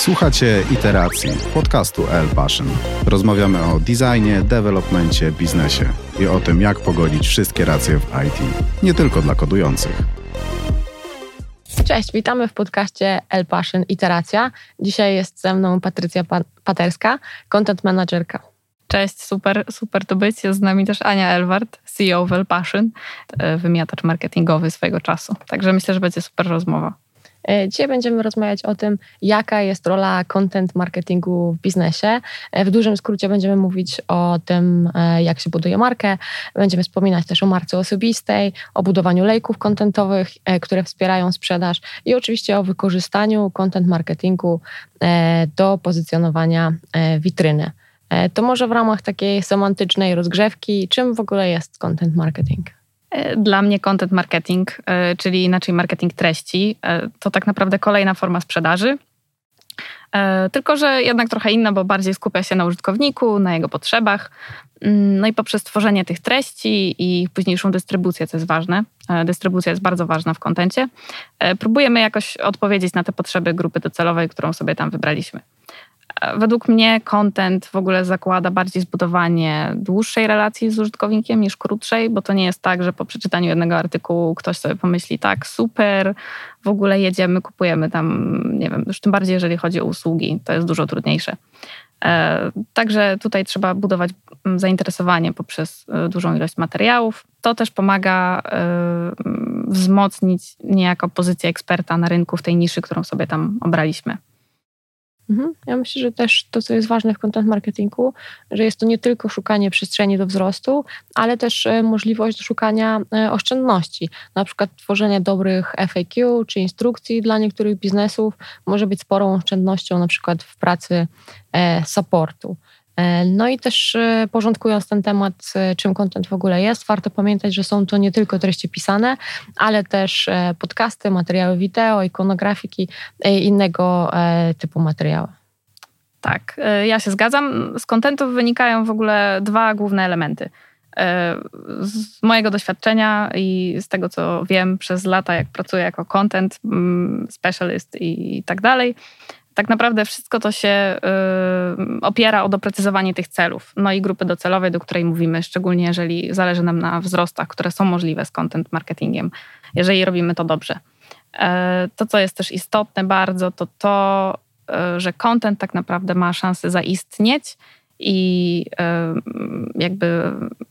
Słuchacie Iteracji, podcastu L Passion. Rozmawiamy o designie, developmencie, biznesie i o tym, jak pogodzić wszystkie racje w IT. Nie tylko dla kodujących. Cześć, witamy w podcaście El Passion Iteracja. Dzisiaj jest ze mną Patrycja Paterska, content managerka. Cześć, super, super to być. Jest z nami też Ania Elwart, CEO w El Passion, e, wymiatacz marketingowy swojego czasu. Także myślę, że będzie super rozmowa. E, dzisiaj będziemy rozmawiać o tym, jaka jest rola content marketingu w biznesie. E, w dużym skrócie będziemy mówić o tym, e, jak się buduje markę. Będziemy wspominać też o marce osobistej, o budowaniu lejków kontentowych, które wspierają sprzedaż i oczywiście o wykorzystaniu content marketingu do pozycjonowania witryny. To może w ramach takiej semantycznej rozgrzewki, czym w ogóle jest content marketing? E, dla mnie content marketing, e, czyli inaczej marketing treści, e, to tak naprawdę kolejna forma sprzedaży. Tylko, że jednak trochę inna, bo bardziej skupia się na użytkowniku, na jego potrzebach. Mm, no i poprzez tworzenie tych treści i późniejszą dystrybucję, co jest ważne. Dystrybucja jest bardzo ważna w kontencie. Próbujemy jakoś odpowiedzieć na te potrzeby grupy docelowej, którą sobie tam wybraliśmy. Według mnie content w ogóle zakłada bardziej zbudowanie dłuższej relacji z użytkownikiem niż krótszej, bo to nie jest tak, że po przeczytaniu jednego artykułu ktoś sobie pomyśli, tak, super, w ogóle jedziemy, kupujemy tam, nie wiem, już tym bardziej, jeżeli chodzi o usługi, to jest dużo trudniejsze. E, także tutaj trzeba budować mm, zainteresowanie poprzez e, dużą ilość materiałów. To też pomaga e, wzmocnić niejako pozycję eksperta na rynku w tej niszy, którą sobie tam obraliśmy. Mhm. Ja myślę, że też to, co jest ważne w content marketingu, że jest to nie tylko szukanie przestrzeni do wzrostu, ale też e, możliwość szukania e, oszczędności. Na przykład tworzenie dobrych FAQ czy instrukcji dla niektórych biznesów może być sporą oszczędnością, na przykład w pracy e, supportu. E, no i też e, porządkując ten temat, e, czym content w ogóle jest, warto pamiętać, że są to nie tylko treści pisane, ale też podcasty, materiały wideo, ikonografiki i innego typu materiały. Tak, ja się zgadzam. Z kontentów wynikają w ogóle dwa główne elementy. Z mojego doświadczenia i z tego, co wiem przez lata, jak pracuję jako content mm, specialist i tak dalej, tak naprawdę wszystko to się y, opiera o doprecyzowanie tych celów, no i grupy docelowej, do której mówimy, szczególnie jeżeli zależy nam na wzrostach, które są możliwe z content marketingiem, jeżeli robimy to dobrze. E, to, co jest też istotne bardzo, to to, e, że content tak naprawdę ma szansę zaistnieć i e, jakby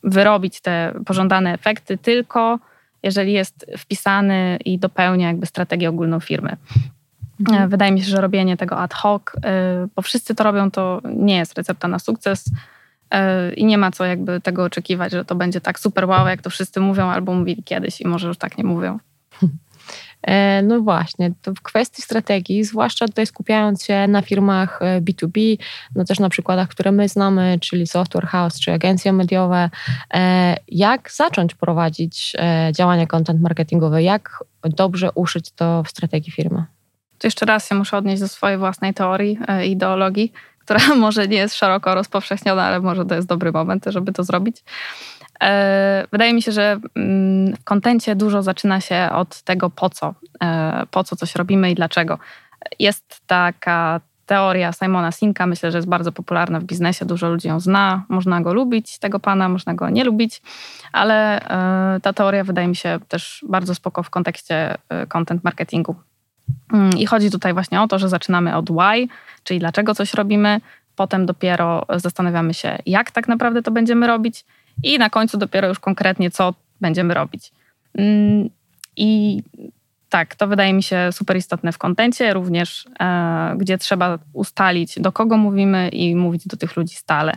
wyrobić te pożądane efekty tylko jeżeli jest wpisany i dopełnia jakby strategię ogólną firmy. Mhm. E, wydaje mi się, że robienie tego ad hoc, e, bo wszyscy to robią, to nie jest recepta na sukces e, i nie ma co jakby tego oczekiwać, że to będzie tak super wow, jak to wszyscy mówią albo mówili kiedyś i może już tak nie mówią. No właśnie, to w kwestii strategii, zwłaszcza tutaj skupiając się na firmach B2B, no też na przykładach, które my znamy, czyli Software House czy agencje mediowe, jak zacząć prowadzić działania content marketingowe, jak dobrze uszyć to w strategii firmy? To jeszcze raz się muszę odnieść do swojej własnej teorii, e, ideologii, która może nie jest szeroko rozpowszechniona, ale może to jest dobry moment, żeby to zrobić. E, wydaje mi się, że mm, w kontencie dużo zaczyna się od tego, po co, e, po co coś robimy i dlaczego. Jest taka teoria Simona Sinka, myślę, że jest bardzo popularna w biznesie, dużo ludzi ją zna, można go lubić, tego pana, można go nie lubić, ale ta teoria wydaje mi się też bardzo spoko w kontekście content marketingu. Mm, I chodzi tutaj właśnie o to, że zaczynamy od why, czyli dlaczego coś robimy, potem dopiero zastanawiamy się, jak tak naprawdę to będziemy robić, i na końcu dopiero już konkretnie, co będziemy robić. Mm, I tak, to wydaje mi się super istotne w kontencie, również e, gdzie trzeba ustalić, do kogo mówimy i mówić do tych ludzi stale.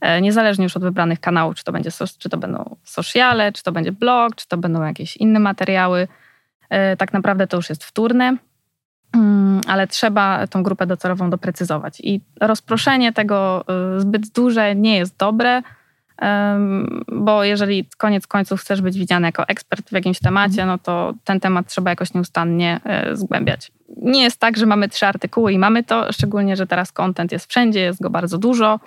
E, niezależnie już od wybranych kanałów, czy to, będzie, czy to będą sociale, czy to będzie blog, czy to będą jakieś inne materiały. E, tak naprawdę to już jest wtórne. Mm, ale trzeba tą grupę docelową doprecyzować. I rozproszenie tego y, zbyt duże nie jest dobre, bo jeżeli koniec końców chcesz być widziany jako ekspert w jakimś temacie, no to ten temat trzeba jakoś nieustannie e, zgłębiać. Nie jest tak, że mamy trzy artykuły i mamy to, szczególnie, że teraz content jest wszędzie, jest go bardzo dużo.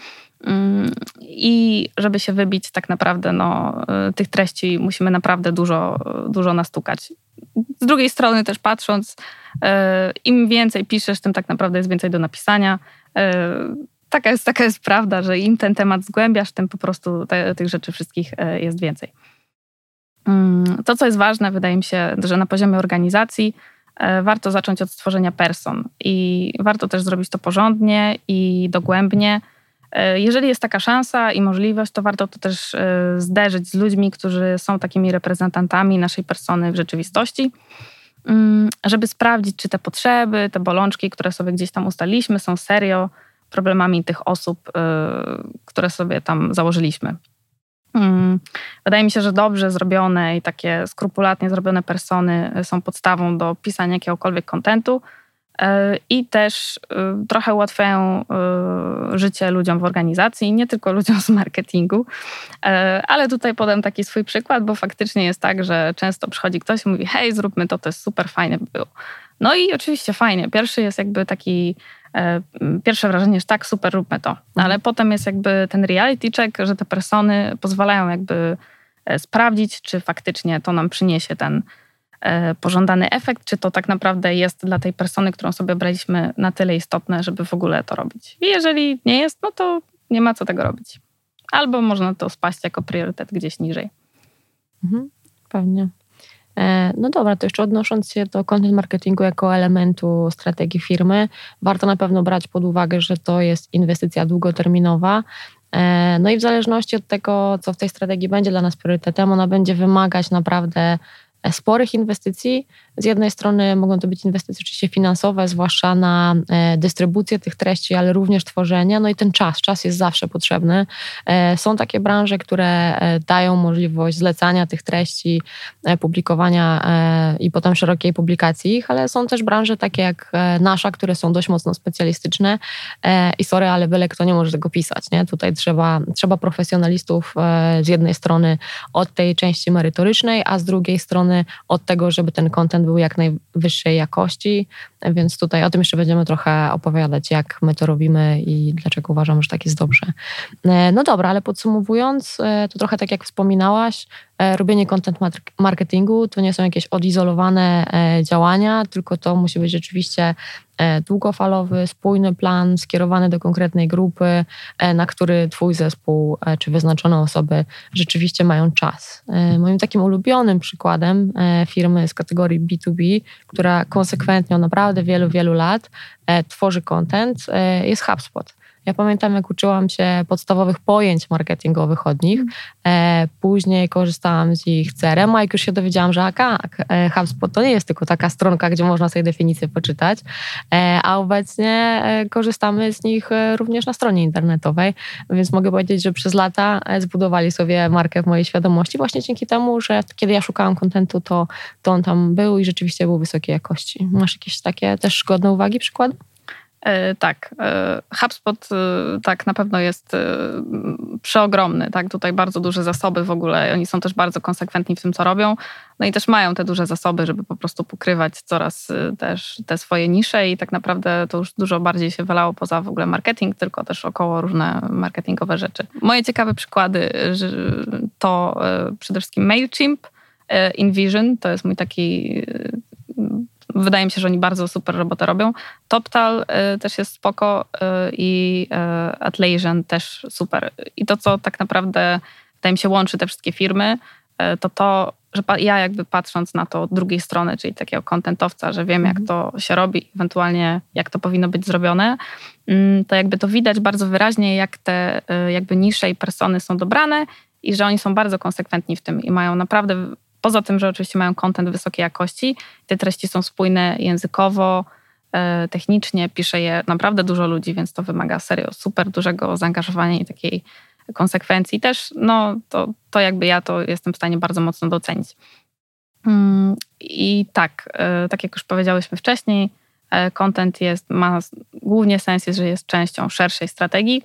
Mm, I żeby się wybić, tak naprawdę no, e, tych treści musimy naprawdę dużo, dużo nastukać. Z drugiej strony też patrząc, im więcej piszesz, tym tak naprawdę jest więcej do napisania. Taka jest, taka jest prawda, że im ten temat zgłębiasz, tym po prostu te, tych rzeczy wszystkich jest więcej. Mm, to, co jest ważne, wydaje mi się, że na poziomie organizacji warto zacząć od stworzenia person i warto też zrobić to porządnie i dogłębnie E, jeżeli jest taka szansa i możliwość, to warto to też e, zderzyć z ludźmi, którzy są takimi reprezentantami naszej persony w rzeczywistości, mm, żeby sprawdzić, czy te potrzeby, te bolączki, które sobie gdzieś tam ustaliliśmy, są serio problemami tych osób, e, które sobie tam założyliśmy. Mm, wydaje mi się, że dobrze zrobione i takie skrupulatnie zrobione persony są podstawą do pisania jakiegokolwiek kontentu. E, i też e, trochę ułatwiają e, życie ludziom w organizacji, nie tylko ludziom z marketingu. Ale tutaj podam taki swój przykład, bo faktycznie jest tak, że często przychodzi ktoś i mówi: Hej, zróbmy to, to jest super fajne by było. No i oczywiście fajnie. Pierwszy jest jakby taki, pierwsze wrażenie, że tak, super, róbmy to. Mhm. Ale potem jest jakby ten reality check, że te persony pozwalają jakby sprawdzić, czy faktycznie to nam przyniesie ten, pożądany efekt, czy to tak naprawdę jest dla tej persony, którą sobie braliśmy na tyle istotne, żeby w ogóle to robić. I jeżeli nie jest, no to nie ma co tego robić. Albo można to spaść jako priorytet gdzieś niżej. Mhm, pewnie. E, no dobra, to jeszcze odnosząc się do content marketingu jako elementu strategii firmy, warto na pewno brać pod uwagę, że to jest inwestycja długoterminowa. E, no i w zależności od tego, co w tej strategii będzie dla nas priorytetem, ona będzie wymagać naprawdę sporych inwestycji. Z jednej strony mogą to być inwestycje oczywiście finansowe, zwłaszcza na e, dystrybucję tych treści, ale również tworzenia. No i ten czas, czas jest zawsze potrzebny. E, są takie branże, które e, dają możliwość zlecania tych treści, publikowania i potem szerokiej publikacji ich, ale są też branże takie jak nasza, które są dość mocno specjalistyczne i sorry, ale byle kto nie może tego pisać. Nie? Tutaj trzeba, trzeba profesjonalistów z jednej strony od tej części merytorycznej, a z drugiej strony od tego, żeby ten kontent był jak najwyższej jakości, więc tutaj o tym jeszcze będziemy trochę opowiadać, jak my to robimy i dlaczego uważam, że tak jest dobrze. E, no dobra, ale podsumowując, e, to trochę tak jak wspominałaś, e, robienie content marketingu to nie są jakieś odizolowane działania, tylko to musi być rzeczywiście długofalowy, spójny plan skierowany do konkretnej grupy, na który Twój zespół czy wyznaczone osoby rzeczywiście mają czas. Moim takim ulubionym przykładem firmy z kategorii B2B, która konsekwentnie naprawdę naprawdę wielu, wielu lat e, tworzy content, e, jest HubSpot. Ja pamiętam, jak uczyłam się podstawowych pojęć marketingowych od nich. E, później korzystałam z ich CRM, a jak już się dowiedziałam, że tak, HubSpot to nie jest tylko taka stronka, gdzie można sobie definicję poczytać, a obecnie korzystamy z nich również na stronie internetowej, więc mogę powiedzieć, że przez lata zbudowali sobie markę w mojej świadomości właśnie dzięki temu, że kiedy ja szukałam kontentu, to, to on tam był i rzeczywiście był wysokiej jakości. Masz jakieś takie też godne uwagi przykłady? E, tak, e, HubSpot e, tak na pewno jest przeogromny, tak, tutaj bardzo duże zasoby w ogóle, oni są też bardzo konsekwentni w tym, co robią, no i też mają te duże zasoby, żeby po prostu pokrywać coraz też te swoje nisze i tak naprawdę to już dużo bardziej się wylało poza w ogóle marketing, tylko też około różne marketingowe rzeczy. Moje ciekawe przykłady to przede wszystkim MailChimp, InVision, to jest mój taki wydaje mi się, że oni bardzo super robotę robią. TopTal y, też jest spoko y, i y, Atlassian też super. I to, co tak naprawdę wydaje mi się łączy te wszystkie firmy, to to, że ja jakby patrząc na to od drugiej strony, czyli takiego kontentowca, że wiem jak mhm. to się robi, ewentualnie jak to powinno być zrobione, mm, to jakby to widać bardzo wyraźnie, jak te jakby nisze i persony są dobrane i że oni są bardzo konsekwentni w tym i mają naprawdę Poza tym, że oczywiście mają kontent wysokiej jakości, te treści są spójne językowo, e, technicznie, pisze je naprawdę dużo ludzi, więc to wymaga serio super dużego zaangażowania i takiej konsekwencji też, no to, to jakby ja to jestem w stanie bardzo mocno docenić. Mm, I tak, e, tak jak już powiedziałyśmy wcześniej, e, content jest, ma głównie sens, że jest częścią szerszej strategii.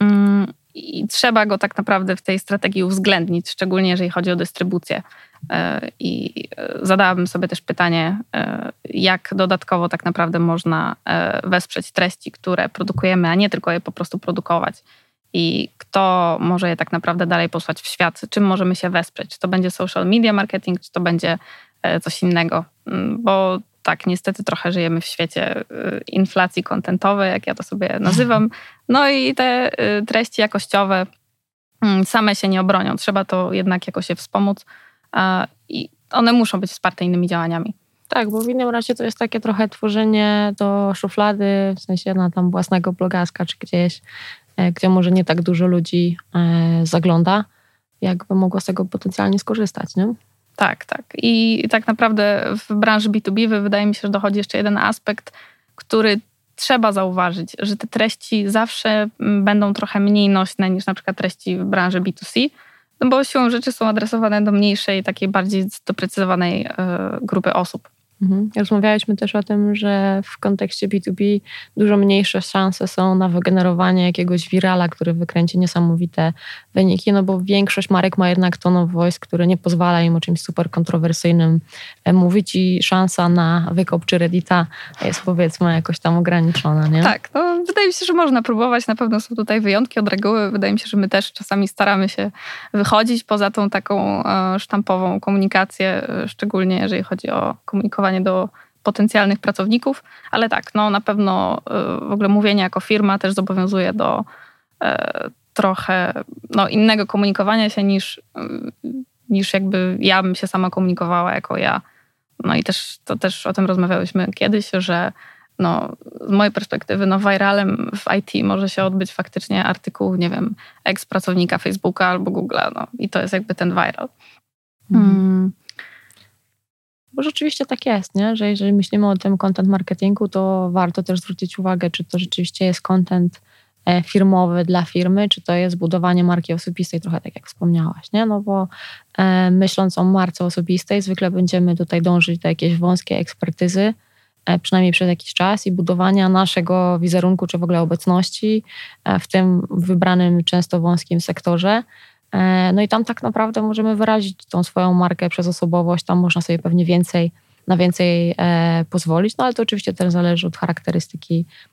Mm, I trzeba go tak naprawdę w tej strategii uwzględnić, szczególnie jeżeli chodzi o dystrybucję. E, I e, zadałabym sobie też pytanie, e, jak dodatkowo tak naprawdę można wesprzeć treści, które produkujemy, a nie tylko je po prostu produkować. I kto może je tak naprawdę dalej posłać w świat, czym możemy się wesprzeć? Czy to będzie social media marketing, czy to będzie coś innego, mm, bo tak, niestety trochę żyjemy w świecie inflacji kontentowej, jak ja to sobie nazywam. No i te treści jakościowe mm, same się nie obronią. Trzeba to jednak jakoś się wspomóc i one muszą być wsparte innymi działaniami. Tak, bo w innym razie to jest takie trochę tworzenie do szuflady, w sensie na tam własnego blogaska czy gdzieś, e, gdzie może nie tak dużo ludzi e, zagląda, jakby mogło z tego potencjalnie skorzystać, nie? Tak, tak. I tak naprawdę w branży B2B wydaje mi się, że dochodzi jeszcze jeden aspekt, który trzeba zauważyć, że te treści zawsze będą trochę mniej nośne niż na przykład treści w branży B2C, no bo siłą rzeczy są adresowane do mniejszej, takiej bardziej doprecyzowanej e, grupy osób. Mhm. Rozmawialiśmy też o tym, że w kontekście B2B dużo mniejsze szanse są na wygenerowanie jakiegoś wirala, który wykręci niesamowite wyniki, no bo większość marek ma jednak tone of voice, który nie pozwala im o czymś super kontrowersyjnym e, mówić i szansa na wykop czy Reddita jest powiedzmy jakoś tam ograniczona, nie? Tak, no, wydaje mi się, że można próbować, na pewno są tutaj wyjątki od reguły. Wydaje mi się, że my też czasami staramy się wychodzić poza tą taką e, sztampową komunikację, e, szczególnie jeżeli chodzi o komunikowanie do potencjalnych pracowników, ale tak, no na pewno w ogóle mówienie jako firma też zobowiązuje do trochę no, innego komunikowania się niż, niż jakby ja bym się sama komunikowała jako ja. No i też to też o tym rozmawiałyśmy kiedyś, że no, z mojej perspektywy, no, viralem w IT może się odbyć faktycznie artykuł, nie wiem, eks-pracownika Facebooka albo Google'a, no i to jest jakby ten viral. Mm. Bo rzeczywiście tak jest, nie? że jeżeli myślimy o tym content marketingu, to warto też zwrócić uwagę, czy to rzeczywiście jest content firmowy dla firmy, czy to jest budowanie marki osobistej, trochę tak jak wspomniałaś, nie? No bo e, myśląc o marce osobistej, zwykle będziemy tutaj dążyć do jakiejś wąskiej ekspertyzy, e, przynajmniej przez jakiś czas i budowania naszego wizerunku, czy w ogóle obecności e, w tym wybranym, często wąskim sektorze, E, no i tam tak naprawdę możemy wyrazić tą swoją markę przez osobowość, tam można sobie pewnie więcej, na więcej e, pozwolić, no ale to oczywiście też zależy od charakterystyki e,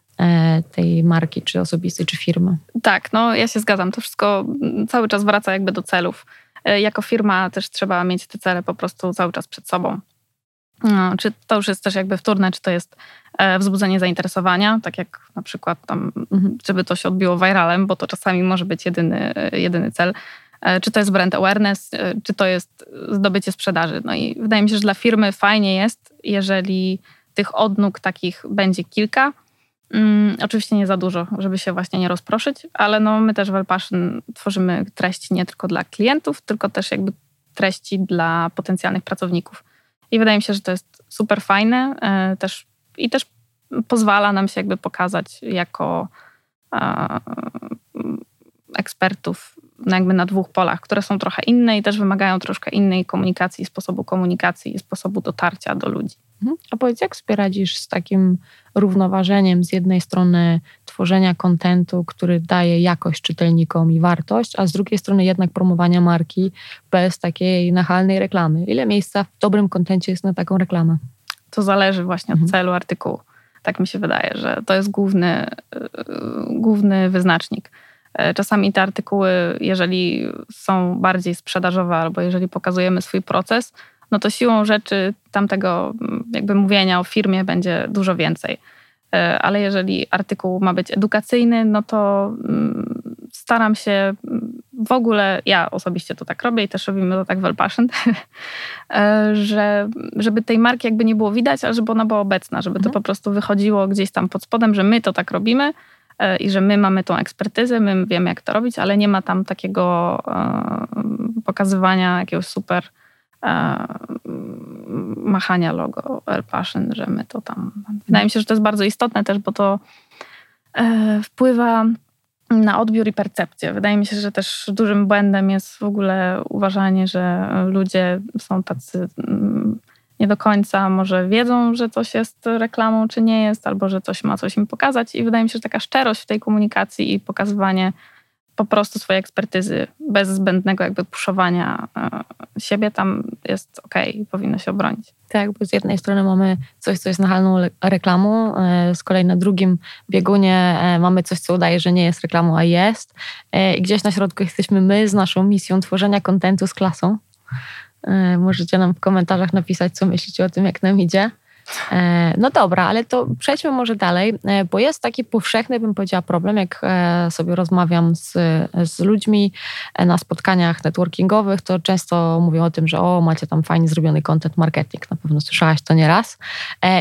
tej marki, czy osobistej, czy firmy. Tak, no ja się zgadzam. To wszystko cały czas wraca jakby do celów. Jako firma też trzeba mieć te cele po prostu cały czas przed sobą. No, czy to już jest też jakby wtórne, czy to jest wzbudzenie zainteresowania, tak jak na przykład tam, mhm. żeby to się odbiło viralem, bo to czasami może być jedyny, jedyny cel. E, czy to jest brand awareness, e, czy to jest zdobycie sprzedaży. No i wydaje mi się, że dla firmy fajnie jest, jeżeli tych odnóg takich będzie kilka. Um, oczywiście nie za dużo, żeby się właśnie nie rozproszyć, ale no my też w Elpassion tworzymy treści nie tylko dla klientów, tylko też jakby treści dla potencjalnych pracowników. I wydaje mi się, że to jest super fajne e, też, i też pozwala nam się jakby pokazać jako e, ekspertów jakby na dwóch polach, które są trochę inne i też wymagają troszkę innej komunikacji, sposobu komunikacji i sposobu dotarcia do ludzi. Mhm. A powiedz, jak sobie radzisz z takim równoważeniem z jednej strony tworzenia kontentu, który daje jakość czytelnikom i wartość, a z drugiej strony jednak promowania marki bez takiej nachalnej reklamy? Ile miejsca w dobrym kontencie jest na taką reklamę? To zależy właśnie od mhm. celu artykułu. Tak mi się wydaje, że to jest główny, yy, główny wyznacznik czasami te artykuły, jeżeli są bardziej sprzedażowe albo jeżeli pokazujemy swój proces, no to siłą rzeczy tamtego mm, jakby mówienia o firmie będzie dużo więcej. E, ale jeżeli artykuł ma być edukacyjny, no to mm, staram się mm, w ogóle, ja osobiście to tak robię i też robimy to tak w Elpassion, e, że żeby tej marki jakby nie było widać, ale żeby ona była obecna, żeby to mhm. po prostu wychodziło gdzieś tam pod spodem, że my to tak robimy, E, i że my mamy tą ekspertyzę, my wiemy, jak to robić, ale nie ma tam takiego e, pokazywania jakiegoś super e, machania logo Air Passion, że my to tam. Wydaje mi się, że to jest bardzo istotne też, bo to wpływa na odbiór i percepcję. Wydaje mi się, że też dużym błędem jest w ogóle uważanie, że ludzie są tacy mm, nie do końca może wiedzą, że coś jest reklamą, czy nie jest, albo że coś ma coś im pokazać. I wydaje mi się, że taka szczerość w tej komunikacji i pokazywanie po prostu swojej ekspertyzy bez zbędnego jakby puszowania e, siebie tam jest ok, powinno się obronić. Tak, bo z jednej strony mamy coś, co jest nachalną reklamą, e, z kolei na drugim biegunie e, mamy coś, co udaje, że nie jest reklamą, a jest. I gdzieś na środku jesteśmy my z naszą misją tworzenia kontentu z klasą. Możecie nam w komentarzach napisać, co myślicie o tym, jak nam idzie. E, no dobra, ale to przejdźmy może dalej, e, bo jest taki powszechny, bym powiedziała, problem, jak e, sobie rozmawiam z, z ludźmi na spotkaniach networkingowych, to często mówią o tym, że o, macie tam fajnie zrobiony content marketing, na pewno słyszałaś to nieraz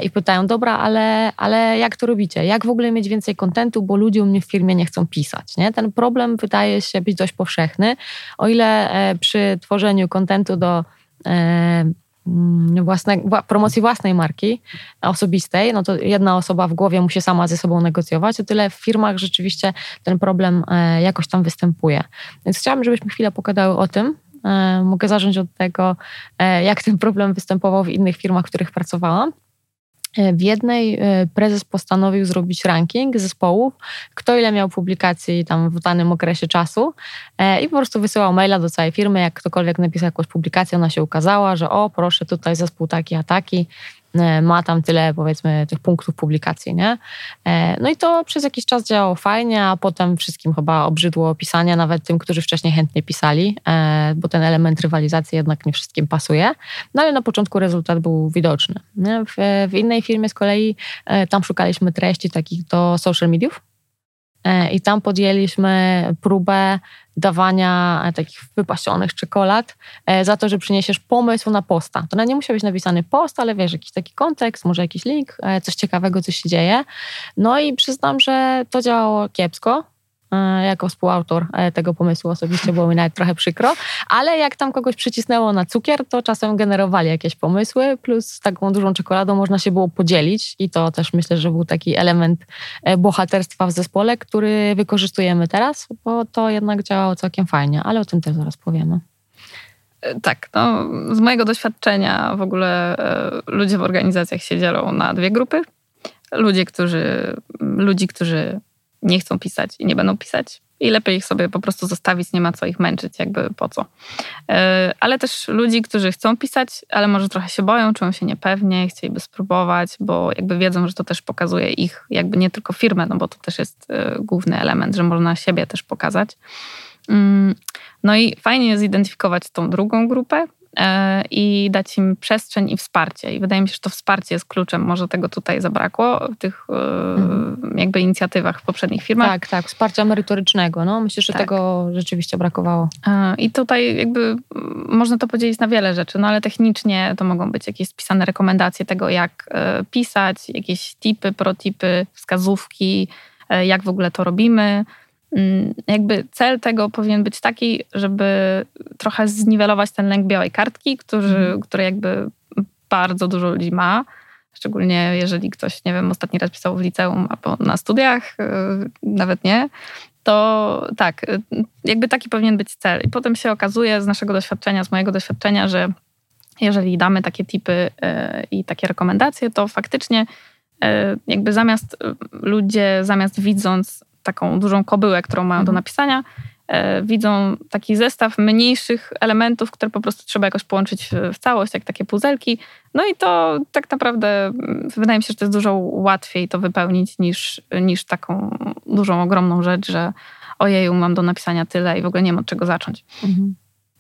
i pytają, dobra, ale, ale jak to robicie? Jak w ogóle mieć więcej kontentu, bo ludzie u mnie w firmie nie chcą pisać, nie? Ten problem wydaje się być dość powszechny, o ile przy tworzeniu kontentu do własne, promocji własnej marki osobistej, no to jedna osoba w głowie musi sama ze sobą negocjować, o tyle w firmach rzeczywiście ten problem e, jakoś tam występuje. Więc chciałabym, żebyśmy chwilę pogadały o tym. E, mogę zacząć od tego, e, jak ten problem występował w innych firmach, w których pracowałam. E, w jednej e, prezes postanowił zrobić ranking zespołów, kto ile miał publikacji tam w danym okresie czasu e, i po prostu wysyłał maila do całej firmy, jak ktokolwiek napisał jakąś publikację, ona się ukazała, że o proszę, tutaj zespół taki a taki, ma tam tyle, powiedzmy, tych punktów publikacji, nie? E, no i to przez jakiś czas działało fajnie, a potem wszystkim chyba obrzydło pisania, nawet tym, którzy wcześniej chętnie pisali, e, bo ten element rywalizacji jednak nie wszystkim pasuje. No ale na początku rezultat był widoczny. W innej firmie z kolei tam szukaliśmy treści takich do social mediów, i tam podjęliśmy próbę dawania e, takich wypasionych czekolad e, za to, że przyniesiesz pomysł na posta. To nie musiał być napisany post, ale wiesz, jakiś taki kontekst, może jakiś link, e, coś ciekawego, coś się dzieje. No i przyznam, że to działało kiepsko. E, jako współautor e, tego pomysłu osobiście było mi nawet trochę przykro, ale jak tam kogoś przycisnęło na cukier, to czasem generowali jakieś pomysły, plus taką dużą czekoladą można się było podzielić i to też myślę, że był taki element e, bohaterstwa w zespole, który wykorzystujemy teraz, bo to jednak działało całkiem fajnie, ale o tym też zaraz powiemy. Tak, no, z mojego doświadczenia w ogóle ludzie w organizacjach się dzielą na dwie grupy. Ludzie, którzy, ludzi, którzy nie chcą pisać i nie będą pisać. I lepiej ich sobie po prostu zostawić, nie ma co ich męczyć, jakby po co. E, ale też ludzi, którzy chcą pisać, ale może trochę się boją, czują się niepewnie, chcieliby spróbować, bo jakby wiedzą, że to też pokazuje ich, jakby nie tylko firmę, no bo to też jest e, główny element, że można siebie też pokazać. Mm, no i fajnie zidentyfikować tą drugą grupę, i dać im przestrzeń i wsparcie. I wydaje mi się, że to wsparcie jest kluczem. Może tego tutaj zabrakło w tych e, mhm. jakby inicjatywach w poprzednich firmach. Tak, tak, wsparcia merytorycznego. No, myślę, że tak. tego rzeczywiście brakowało. E, I tutaj jakby można to podzielić na wiele rzeczy, no ale technicznie to mogą być jakieś spisane rekomendacje tego, jak pisać, jakieś tipy, protipy, wskazówki, jak w ogóle to robimy jakby cel tego powinien być taki, żeby trochę zniwelować ten lęk białej kartki, który, mhm. który jakby bardzo dużo ludzi ma. Szczególnie jeżeli ktoś, nie wiem, ostatni raz pisał w liceum albo na studiach, y, nawet nie, to tak, y, jakby taki powinien być cel. I potem się okazuje z naszego doświadczenia, z mojego doświadczenia, że jeżeli damy takie tipy y, i takie rekomendacje, to faktycznie jakby zamiast ludzie, zamiast widząc taką dużą kobyłę, którą mają do mhm. napisania, e, widzą taki zestaw mniejszych elementów, które po prostu trzeba jakoś połączyć w całość, jak takie puzelki. No i to tak naprawdę mm, wydaje mi się, że to jest dużo łatwiej to wypełnić niż, niż taką dużą, ogromną rzecz, że ojeju, mam do napisania tyle i w ogóle nie mam od czego zacząć. Mhm.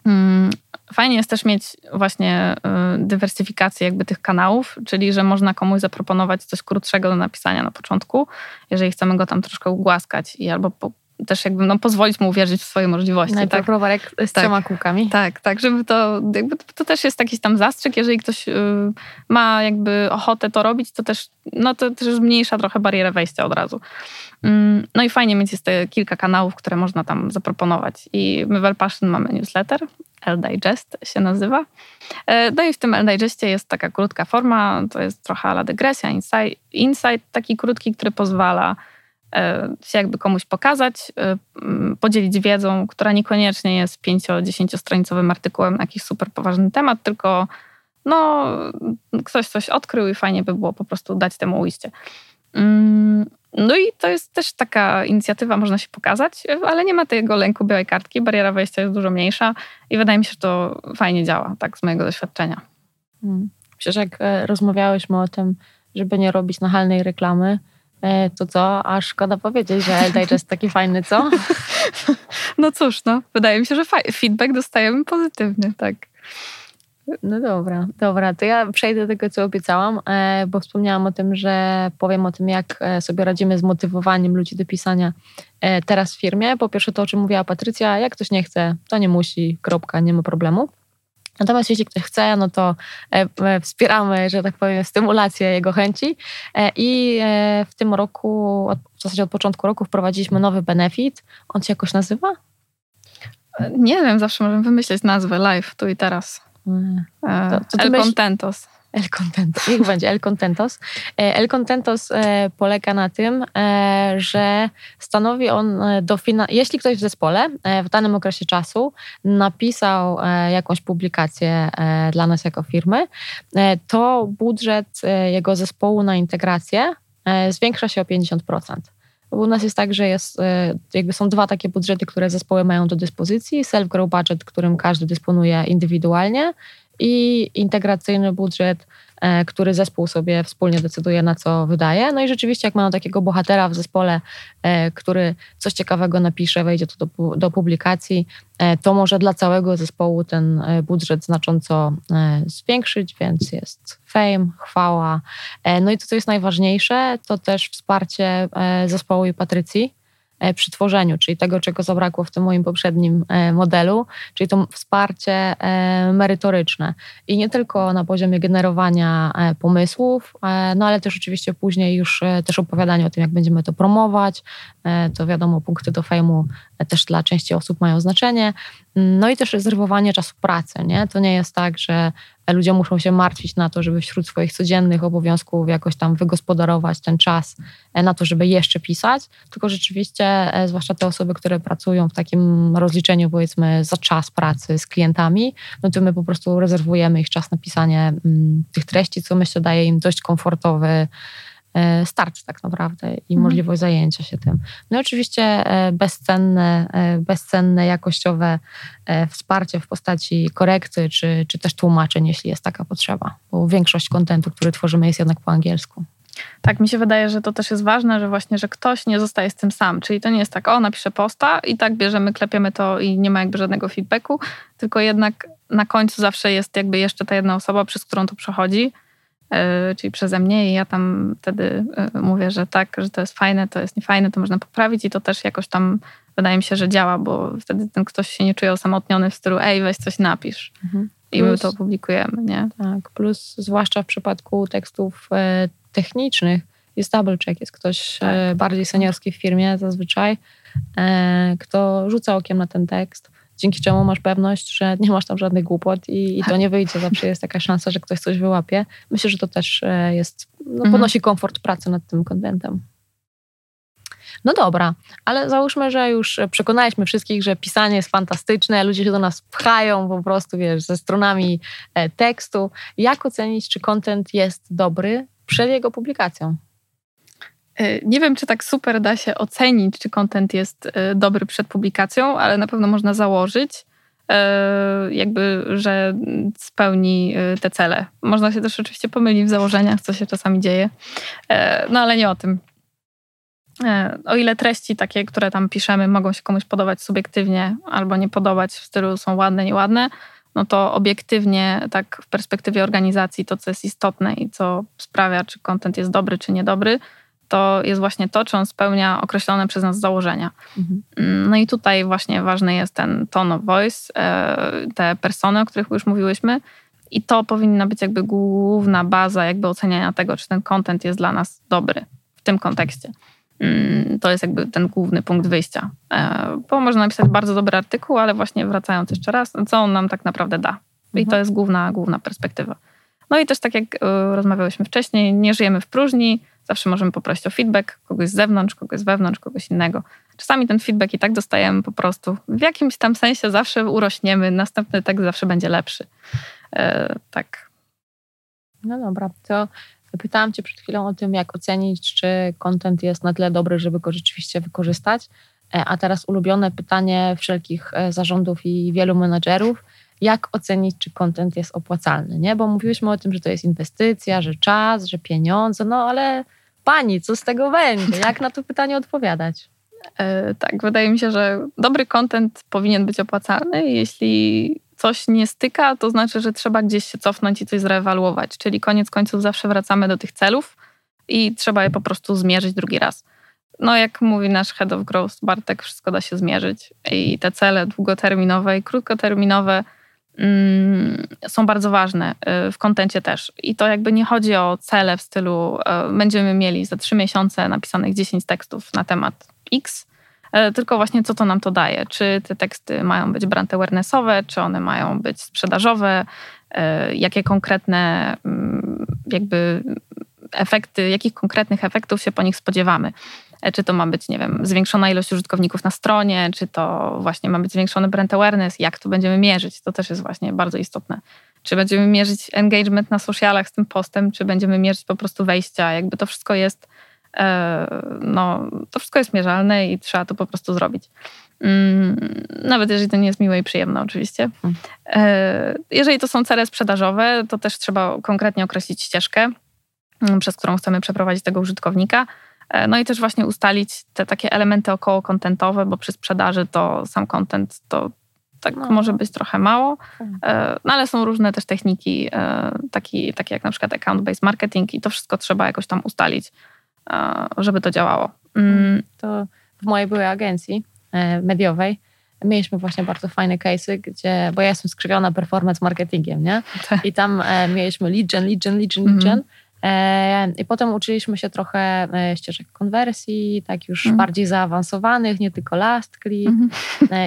Mm, fajnie jest też mieć właśnie y, dywersyfikację jakby tych kanałów, czyli że można komuś zaproponować coś krótszego do napisania na początku, jeżeli chcemy go tam troszkę ugłaskać i albo też jakby no, pozwolić mu uwierzyć w swoje możliwości. Najpierw tak? rowerek z tak, trzema kółkami. Tak, tak, żeby to, jakby to też jest jakiś tam zastrzyk, jeżeli ktoś y, ma jakby ochotę to robić, to też, no to też zmniejsza trochę barierę wejścia od razu. Mm, no i fajnie mieć jest te kilka kanałów, które można tam zaproponować. I my w El Passion mamy newsletter, L-Digest się nazywa. E, no i w tym L-Digestie jest taka krótka forma, to jest trochę ala dygresja, insight, insight taki krótki, który pozwala się jakby komuś pokazać, e, podzielić wiedzą, która niekoniecznie jest 5-10 stronicowym artykułem na jakiś super poważny temat, tylko no, ktoś coś odkrył i fajnie by było po prostu dać temu ujście. Mm, no i to jest też taka inicjatywa, można się pokazać, ale nie ma tego lęku białej kartki, bariera wejścia jest dużo mniejsza i wydaje mi się, że to fajnie działa, tak z mojego doświadczenia. Hmm. Przecież jak e, rozmawiałyśmy o tym, żeby nie robić nachalnej reklamy, e, to co? A szkoda powiedzieć, że LDH jest taki fajny, co? No cóż, no, wydaje mi się, że feedback dostajemy pozytywny, tak. No dobra, dobra. To ja przejdę do tego, co obiecałam, e, bo wspomniałam o tym, że powiem o tym, jak e, sobie radzimy z motywowaniem ludzi do pisania e, teraz w firmie. Po pierwsze to, o czym mówiła Patrycja, jak ktoś nie chce, to nie musi, kropka, nie ma problemu. Natomiast jeśli ktoś chce, no to wspieramy, że tak powiem, stymulację jego chęci. I w tym roku, w zasadzie od początku roku, wprowadziliśmy nowy benefit. On się jakoś nazywa? Nie wiem, zawsze możemy wymyślić nazwę live, tu i teraz. E, to, to El myśl... Contentos. El Contentos, niech będzie El Contentos. E, El Contentos e, polega na tym, że stanowi on, dofina- jeśli ktoś w zespole w danym okresie czasu napisał jakąś publikację dla nas jako firmy, to budżet jego zespołu na integrację zwiększa się o 50%. U nas jest tak, że jest, e, jakby są dwa takie budżety, które zespoły mają do dyspozycji. Self-grow budget, którym każdy dysponuje indywidualnie i integracyjny budżet, E, który zespół sobie wspólnie decyduje, na co wydaje. No i rzeczywiście, jak mają takiego bohatera w zespole, e, który coś ciekawego napisze, wejdzie to do, do publikacji, e, to może dla całego zespołu ten budżet znacząco zwiększyć, więc jest fame, chwała. No i to, co jest najważniejsze, to też wsparcie zespołu i Patrycji, przy tworzeniu, czyli tego, czego zabrakło w tym moim poprzednim e, modelu, czyli to wsparcie e, merytoryczne. I nie tylko na poziomie generowania pomysłów, no ale też oczywiście później już też opowiadanie o tym, jak będziemy to promować. To wiadomo, punkty do fejmu też dla części osób mają znaczenie. No i też rezerwowanie czasu pracy. Nie? To nie jest tak, że ludzie muszą się martwić na to, żeby wśród swoich codziennych obowiązków jakoś tam wygospodarować ten czas e, na to, żeby jeszcze pisać, tylko rzeczywiście, e, zwłaszcza te osoby, które pracują w takim rozliczeniu, powiedzmy, za czas pracy z klientami, no to my po prostu rezerwujemy ich czas na pisanie mm, tych treści, co myślę daje im dość komfortowy E, start tak naprawdę i mhm. możliwość zajęcia się tym. No i oczywiście e, bezcenne, e, bezcenne jakościowe wsparcie w postaci korekty czy, czy też tłumaczeń, jeśli jest taka potrzeba, bo większość kontentu, który tworzymy jest jednak po angielsku. Tak, mi się wydaje, że to też jest ważne, że właśnie, że ktoś nie zostaje z tym sam. Czyli to nie jest tak, o, napiszę posta i tak bierzemy, klepiemy to i nie ma jakby żadnego feedbacku, tylko jednak na końcu zawsze jest jakby jeszcze ta jedna osoba, przez którą to przechodzi czyli przeze mnie i ja tam wtedy e, mówię, że tak, że to jest fajne, to jest niefajne, to można poprawić i to też jakoś tam wydaje mi się, że działa, bo wtedy ten ktoś się nie czuje osamotniony w stylu ej, weź coś napisz. Mhm. I plus, my to publikujemy, nie? Tak, plus zwłaszcza w przypadku tekstów e, technicznych jest double check, jest ktoś tak. e, bardziej seniorski w firmie zazwyczaj, e, kto rzuca okiem na ten tekst, dzięki czemu masz pewność, że nie masz tam żadnych głupot i, i to nie wyjdzie. Zawsze jest taka szansa, że ktoś coś wyłapie. Myślę, że to też e, jest, no, mhm. podnosi komfort pracy nad tym kontentem. No dobra, ale załóżmy, że już przekonaliśmy wszystkich, że pisanie jest fantastyczne, ludzie się do nas pchają po prostu, wiesz, ze stronami e, tekstu. Jak ocenić, czy kontent jest dobry przed jego publikacją? E, nie wiem, czy tak super da się ocenić, czy kontent jest e, dobry przed publikacją, ale na pewno można założyć, e, jakby, że spełni te cele. Można się też oczywiście pomylić w założeniach, co się czasami dzieje, no ale nie o tym. O ile treści takie, które tam piszemy, mogą się komuś podobać subiektywnie albo nie podobać w stylu są ładne, nieładne, no to obiektywnie, tak w perspektywie organizacji, to co jest istotne i co sprawia, czy kontent jest dobry, czy niedobry, to jest właśnie to, czy on spełnia określone przez nas założenia. Mhm. No i tutaj właśnie ważny jest ten tone of voice, e, te persony, o których już mówiłyśmy. I to powinna być jakby główna baza jakby oceniania tego, czy ten content jest dla nas dobry w tym kontekście. Mm, to jest jakby ten główny punkt wyjścia. E, bo można napisać bardzo dobry artykuł, ale właśnie wracając jeszcze raz, co on nam tak naprawdę da. I to mhm. jest główna, główna perspektywa. No i też tak jak e, rozmawiałyśmy wcześniej, nie żyjemy w próżni, Zawsze możemy poprosić o feedback kogoś z zewnątrz, kogoś z wewnątrz, kogoś innego. Czasami ten feedback i tak dostajemy po prostu. W jakimś tam sensie zawsze urośniemy, następny tekst zawsze będzie lepszy. E, tak. No dobra, to pytałam Cię przed chwilą o tym, jak ocenić, czy content jest na tyle dobry, żeby go rzeczywiście wykorzystać. E, a teraz ulubione pytanie wszelkich e, zarządów i wielu menedżerów. Jak ocenić, czy content jest opłacalny, nie? Bo mówiłyśmy o tym, że to jest inwestycja, że czas, że pieniądze, no ale pani, co z tego będzie? Jak na to pytanie odpowiadać? E, tak, wydaje mi się, że dobry content powinien być opłacalny. Jeśli coś nie styka, to znaczy, że trzeba gdzieś się cofnąć i coś zreewaluować. Czyli koniec końców zawsze wracamy do tych celów i trzeba je po prostu zmierzyć drugi raz. No, jak mówi nasz head of growth Bartek, wszystko da się zmierzyć. I te cele długoterminowe i krótkoterminowe są bardzo ważne y, w kontencie też. I to jakby nie chodzi o cele w stylu y, będziemy mieli za trzy miesiące napisanych 10 tekstów na temat X, y, tylko właśnie co to nam to daje. Czy te teksty mają być brand awarenessowe, czy one mają być sprzedażowe, jakie konkretne mm, jakby efekty, jakich konkretnych efektów się po nich spodziewamy. Czy to ma być, nie wiem, zwiększona ilość użytkowników na stronie, czy to właśnie ma być zwiększony brand awareness, jak to będziemy mierzyć, to też jest właśnie bardzo istotne. Czy będziemy mierzyć engagement na socialach z tym postem, czy będziemy mierzyć po prostu wejścia, jakby to wszystko jest, e, no, to wszystko jest mierzalne i trzeba to po prostu zrobić. Mm, nawet jeżeli to nie jest miłe i przyjemne, oczywiście. Hmm. E, jeżeli to są cele sprzedażowe, to też trzeba konkretnie określić ścieżkę, mm, przez którą chcemy przeprowadzić tego użytkownika no i też właśnie ustalić te takie elementy około kontentowe, bo przy sprzedaży to sam content to tak no. może być trochę mało, tak. e, no ale są różne też techniki, e, taki, takie jak na przykład account-based marketing i to wszystko trzeba jakoś tam ustalić, żeby to działało. Mm. To w mojej byłej agencji mediowej mieliśmy właśnie bardzo fajne case'y, gdzie, bo ja jestem skrzywiona performance marketingiem, nie? Tak. I tam mieliśmy lead gen, lead gen, lead gen, lead gen. Mm -hmm. E, I potem uczyliśmy się trochę e, ścieżek konwersji, tak już mm. bardziej zaawansowanych, nie tylko last click. Mm.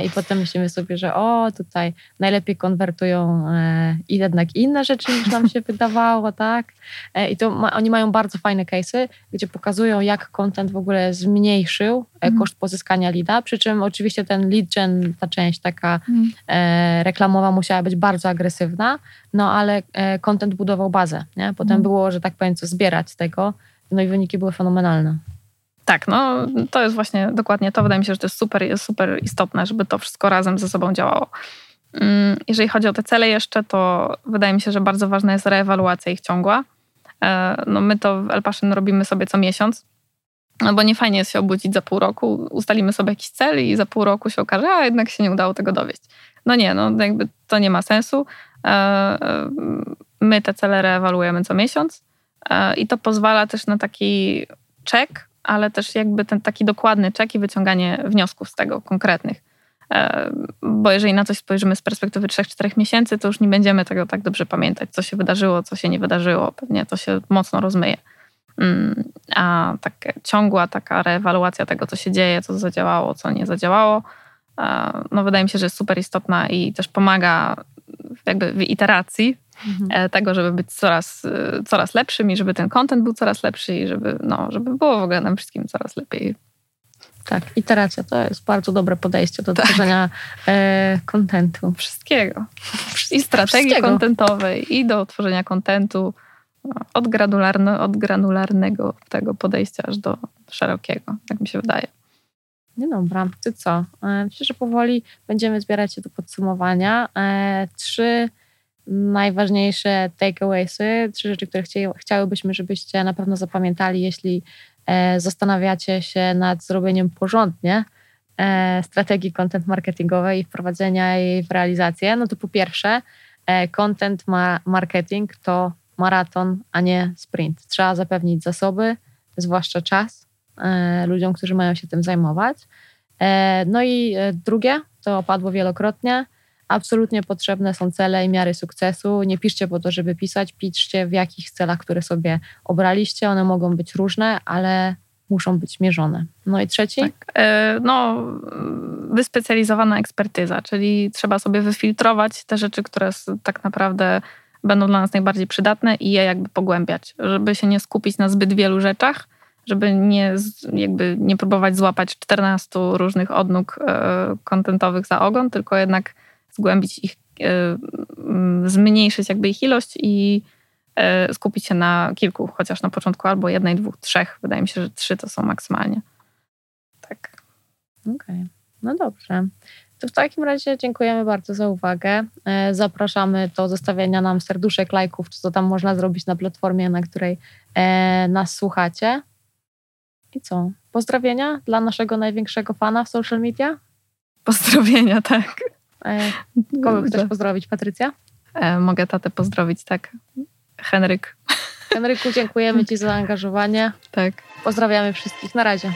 I potem myślimy sobie, że o, tutaj najlepiej konwertują i jednak inne rzeczy niż nam się wydawało, tak? I to ma, oni mają bardzo fajne case'y, gdzie pokazują, jak content w ogóle zmniejszył mm. koszt pozyskania lida, przy czym oczywiście ten lead gen, ta część taka reklamowa musiała być bardzo agresywna, no ale content budował bazę, nie? Potem mm. było, że tak powiem, co zbierać z tego. No i wyniki były fenomenalne. Tak, no to jest właśnie dokładnie to. Wydaje mi się, że to jest super, jest super istotne, żeby to wszystko razem ze sobą działało. Mm, jeżeli chodzi o te cele jeszcze, to wydaje mi się, że bardzo ważna jest reewaluacja ich ciągła. E, no my to w El Passion robimy sobie co miesiąc, no bo nie fajnie jest się obudzić za pół roku, ustalimy sobie jakiś cel i za pół roku się okaże, a jednak się nie udało tego dowieść. No nie, no jakby to nie ma sensu. E, e, my te cele reewaluujemy co miesiąc E, I to pozwala też na taki czek, ale też jakby ten taki dokładny czek i wyciąganie wniosków z tego konkretnych. Bo jeżeli na coś spojrzymy z perspektywy 3-4 miesięcy, to już nie będziemy tego tak dobrze pamiętać, co się wydarzyło, co się nie wydarzyło. Pewnie to się mocno rozmyje. Mm, a taka ciągła taka reewaluacja tego, co się dzieje, co zadziałało, co nie zadziałało, no wydaje mi się, że jest super istotna i też pomaga jakby w iteracji mhm. E, tego, żeby być coraz, e, coraz lepszym i żeby ten content był coraz lepszy i żeby, no, żeby było w ogóle nam wszystkim coraz lepiej. Tak, iteracja to jest bardzo dobre podejście do tak. tworzenia e, kontentu. Wszystkiego. I strategii kontentowej, i do tworzenia kontentu. Od, granularne, od granularnego tego podejścia aż do szerokiego, tak mi się wydaje. No dobra, ty co? Myślę, że powoli będziemy zbierać się do podsumowania. Trzy najważniejsze takeawaysy, trzy rzeczy, które chciałybyśmy, żebyście na pewno zapamiętali, jeśli e, zastanawiacie się nad zrobieniem porządnie e, strategii content marketingowej i wprowadzenia jej w realizację, no to po pierwsze, e, content marketing to maraton, a nie sprint. Trzeba zapewnić zasoby, zwłaszcza czas ludziom, którzy mają się tym zajmować. No i drugie, to opadło wielokrotnie, absolutnie potrzebne są cele i miary sukcesu. Nie piszcie po to, żeby pisać, piszcie w jakich celach, które sobie obraliście. One mogą być różne, ale muszą być mierzone. No i trzeci? Tak. E, no, wyspecjalizowana ekspertyza, czyli trzeba sobie wyfiltrować te rzeczy, które tak naprawdę będą dla nas najbardziej przydatne i je jakby pogłębiać, żeby się nie skupić na zbyt wielu rzeczach, żeby nie, jakby nie próbować złapać 14 różnych odnóg e, kontentowych za ogon, tylko jednak zgłębić ich, e, zmniejszyć jakby ich ilość i e, skupić się na kilku, chociaż na początku albo jednej, dwóch, trzech. Wydaje mi się, że trzy to są maksymalnie. Tak. Okej, okay. no dobrze. To w takim razie dziękujemy bardzo za uwagę. E, zapraszamy do zostawienia nam serduszek, lajków, czy co tam można zrobić na platformie, na której nas słuchacie. I co? Pozdrowienia dla naszego największego fana w social media? Pozdrowienia, tak. Kogo chcesz pozdrowić, Patrycja? Mogę tatę pozdrowić, tak. Henryk. Henryku, dziękujemy Ci za zaangażowanie. Tak. Pozdrawiamy wszystkich. Na razie.